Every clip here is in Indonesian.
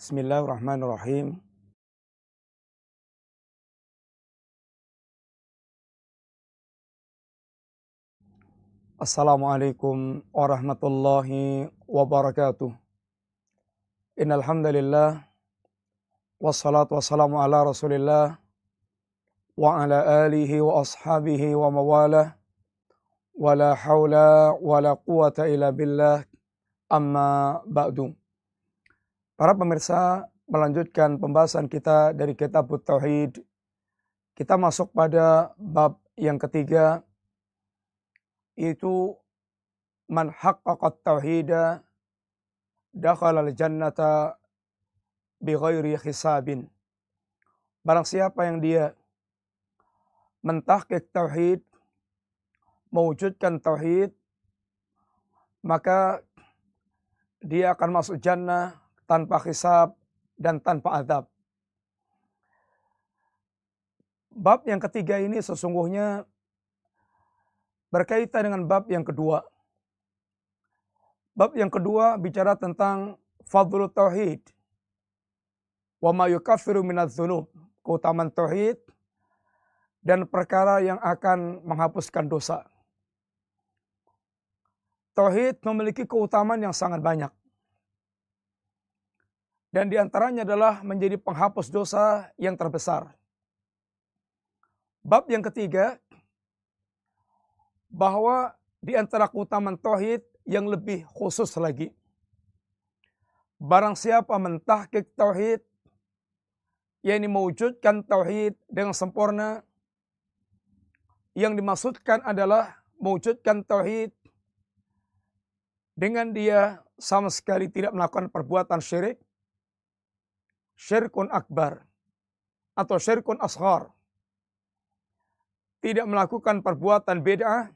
Bismillahirrahmanirrahim. Assalamualaikum warahmatullahi wabarakatuh. Innal hamdalillah wassalatu wassalamu ala Rasulillah wa ala alihi wa ashabihi wa mawalah wala haula wala quwata illa billah amma ba'du. Para pemirsa, melanjutkan pembahasan kita dari kitab Tauhid. Kita masuk pada bab yang ketiga, itu man haqqaqat tauhida dakhala al-jannata bighairi hisabin. Barang siapa yang dia mentahqiq tauhid, mewujudkan tauhid, maka dia akan masuk jannah tanpa hisab dan tanpa adab. Bab yang ketiga ini sesungguhnya berkaitan dengan bab yang kedua. Bab yang kedua bicara tentang fadlul tauhid. Wa ma yukaffiru minadz keutamaan tauhid dan perkara yang akan menghapuskan dosa. Tauhid memiliki keutamaan yang sangat banyak. Dan di antaranya adalah menjadi penghapus dosa yang terbesar. Bab yang ketiga, bahwa di antara keutamaan tauhid yang lebih khusus lagi. Barang siapa mentahkik tauhid, yakni mewujudkan tauhid dengan sempurna, yang dimaksudkan adalah mewujudkan tauhid dengan dia sama sekali tidak melakukan perbuatan syirik, syirkun akbar atau syirkun ashar. Tidak melakukan perbuatan bid'ah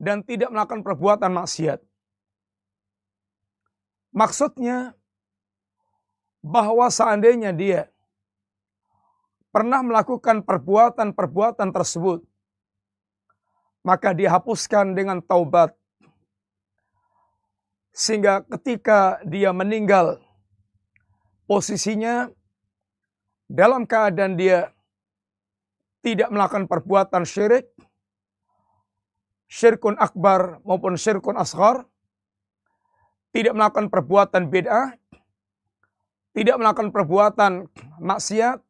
dan tidak melakukan perbuatan maksiat. Maksudnya bahwa seandainya dia pernah melakukan perbuatan-perbuatan tersebut, maka dihapuskan dengan taubat. Sehingga ketika dia meninggal posisinya dalam keadaan dia tidak melakukan perbuatan syirik, syirkun akbar maupun syirkun asghar, tidak melakukan perbuatan bid'ah, tidak melakukan perbuatan maksiat,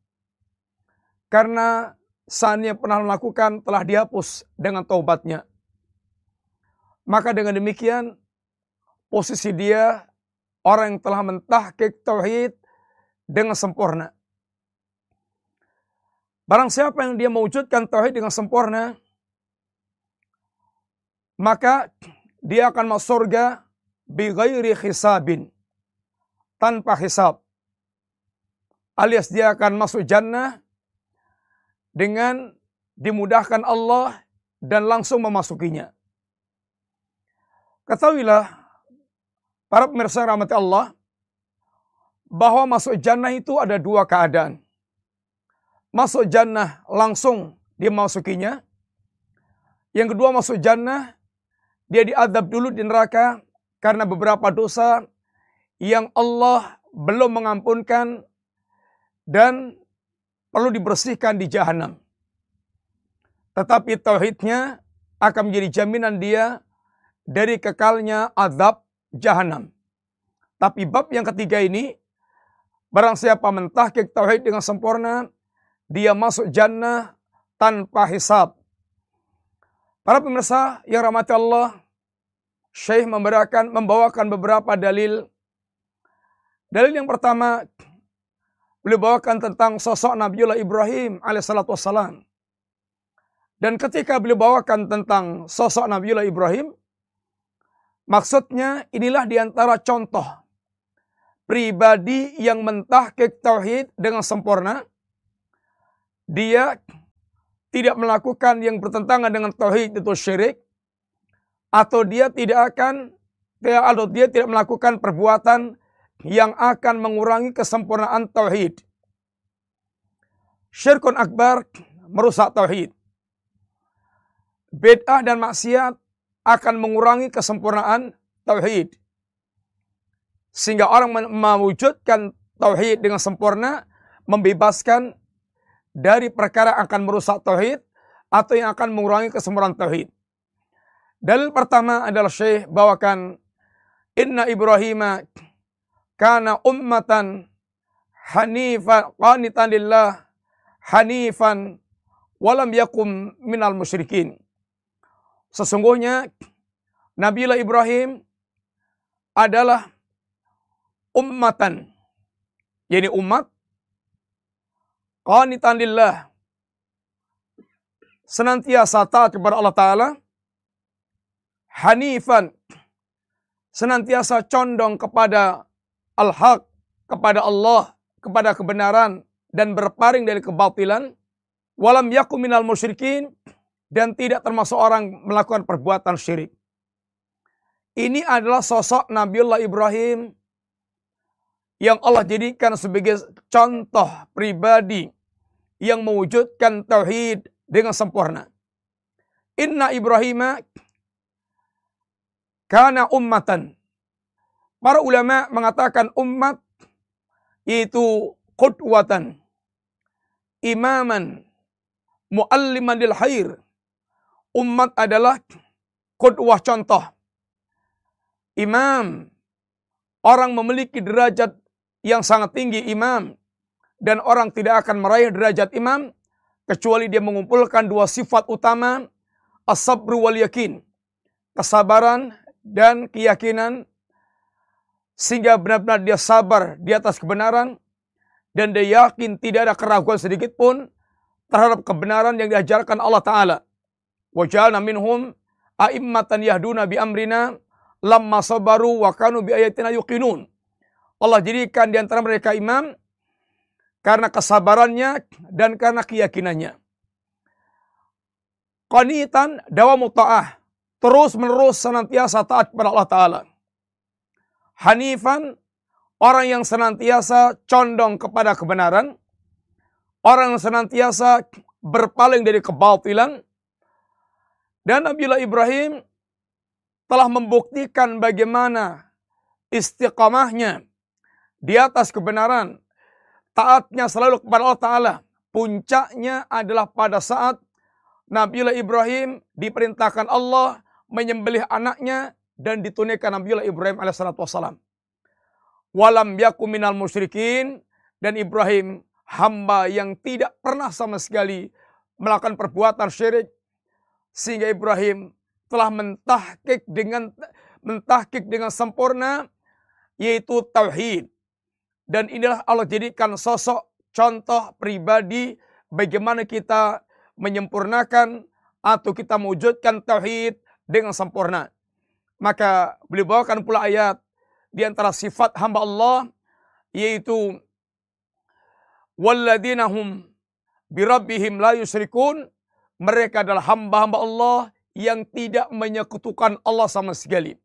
karena saatnya pernah melakukan telah dihapus dengan taubatnya. Maka dengan demikian, posisi dia orang yang telah mentahkik tauhid dengan sempurna. Barang siapa yang dia mewujudkan tauhid dengan sempurna, maka dia akan masuk surga bi ghairi hisabin. Tanpa hisab. Alias dia akan masuk jannah dengan dimudahkan Allah dan langsung memasukinya. Ketahuilah para pemirsa rahmat Allah bahwa masuk jannah itu ada dua keadaan. Masuk jannah langsung dimasukinya. Yang kedua masuk jannah, dia diadab dulu di neraka karena beberapa dosa yang Allah belum mengampunkan dan perlu dibersihkan di jahanam. Tetapi tauhidnya akan menjadi jaminan dia dari kekalnya azab jahanam. Tapi bab yang ketiga ini Barang siapa mentahkik tauhid dengan sempurna, dia masuk jannah tanpa hisab. Para pemirsa yang rahmati Allah, Syekh memberikan membawakan beberapa dalil. Dalil yang pertama, beliau bawakan tentang sosok Nabiullah Ibrahim alaihissalatu wassalam. Dan ketika beliau bawakan tentang sosok Nabiullah Ibrahim, maksudnya inilah di antara contoh pribadi yang mentahkik tauhid dengan sempurna, dia tidak melakukan yang bertentangan dengan tauhid itu syirik, atau dia tidak akan atau dia tidak melakukan perbuatan yang akan mengurangi kesempurnaan tauhid. Syirkun akbar merusak tauhid. Bid'ah dan maksiat akan mengurangi kesempurnaan tauhid. Sehingga orang mewujudkan tauhid dengan sempurna, membebaskan dari perkara akan merusak tauhid atau yang akan mengurangi kesempurnaan tauhid. Dalil pertama adalah Syekh bawakan Inna Ibrahim kana ummatan hanifan qanitan lillah hanifan walam yakum minal musyrikin. Sesungguhnya Nabiullah Ibrahim adalah ummatan. Yani umat qanitan lillah senantiasa taat kepada Allah Ta'ala, hanifan, senantiasa condong kepada al-haq, kepada Allah, kepada kebenaran, dan berparing dari kebatilan, walam yaku minal musyrikin, dan tidak termasuk orang melakukan perbuatan syirik. Ini adalah sosok Nabiullah Ibrahim yang Allah jadikan sebagai contoh pribadi yang mewujudkan tauhid dengan sempurna. Inna Ibrahim karena ummatan. Para ulama mengatakan umat itu qudwatan, imaman, mualliman lil khair. Umat adalah qudwah contoh. Imam, orang memiliki derajat yang sangat tinggi imam dan orang tidak akan meraih derajat imam kecuali dia mengumpulkan dua sifat utama as-sabru wal yakin kesabaran dan keyakinan sehingga benar-benar dia sabar di atas kebenaran dan dia yakin tidak ada keraguan sedikit pun terhadap kebenaran yang diajarkan Allah Ta'ala. Wajalna minhum a'immatan yahduna bi amrina lamma sabaru wa kanu bi ayatina yuqinun. Allah jadikan di antara mereka imam karena kesabarannya dan karena keyakinannya. Qanitan dawamu ta'ah. Terus menerus senantiasa taat kepada Allah Ta'ala. Hanifan, orang yang senantiasa condong kepada kebenaran. Orang yang senantiasa berpaling dari kebatilan. Dan Nabiullah Ibrahim telah membuktikan bagaimana istiqamahnya di atas kebenaran taatnya selalu kepada Allah Ta'ala. Puncaknya adalah pada saat Nabiullah Ibrahim diperintahkan Allah menyembelih anaknya dan ditunaikan Nabiullah Ibrahim alaihissalam. Walam yaku minal musyrikin dan Ibrahim hamba yang tidak pernah sama sekali melakukan perbuatan syirik sehingga Ibrahim telah mentahkik dengan mentahkik dengan sempurna yaitu tauhid dan inilah Allah jadikan sosok contoh pribadi bagaimana kita menyempurnakan atau kita mewujudkan tauhid dengan sempurna. Maka beliau bawakan pula ayat di antara sifat hamba Allah yaitu walladzina hum birabbihim la yusyrikun mereka adalah hamba-hamba Allah yang tidak menyekutukan Allah sama sekali.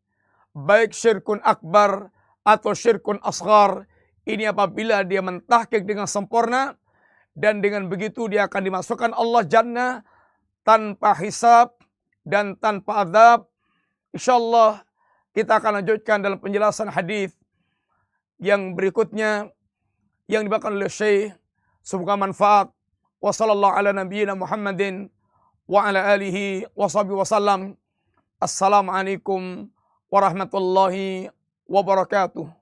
Baik syirkun akbar atau syirkun asghar ini apabila dia mentahkik dengan sempurna dan dengan begitu dia akan dimasukkan Allah jannah tanpa hisab dan tanpa azab. Insyaallah kita akan lanjutkan dalam penjelasan hadis yang berikutnya yang dibawakan oleh Syekh semoga manfaat. Wassallallahu ala Muhammadin wa ala alihi wa wasallam. Assalamualaikum warahmatullahi wabarakatuh.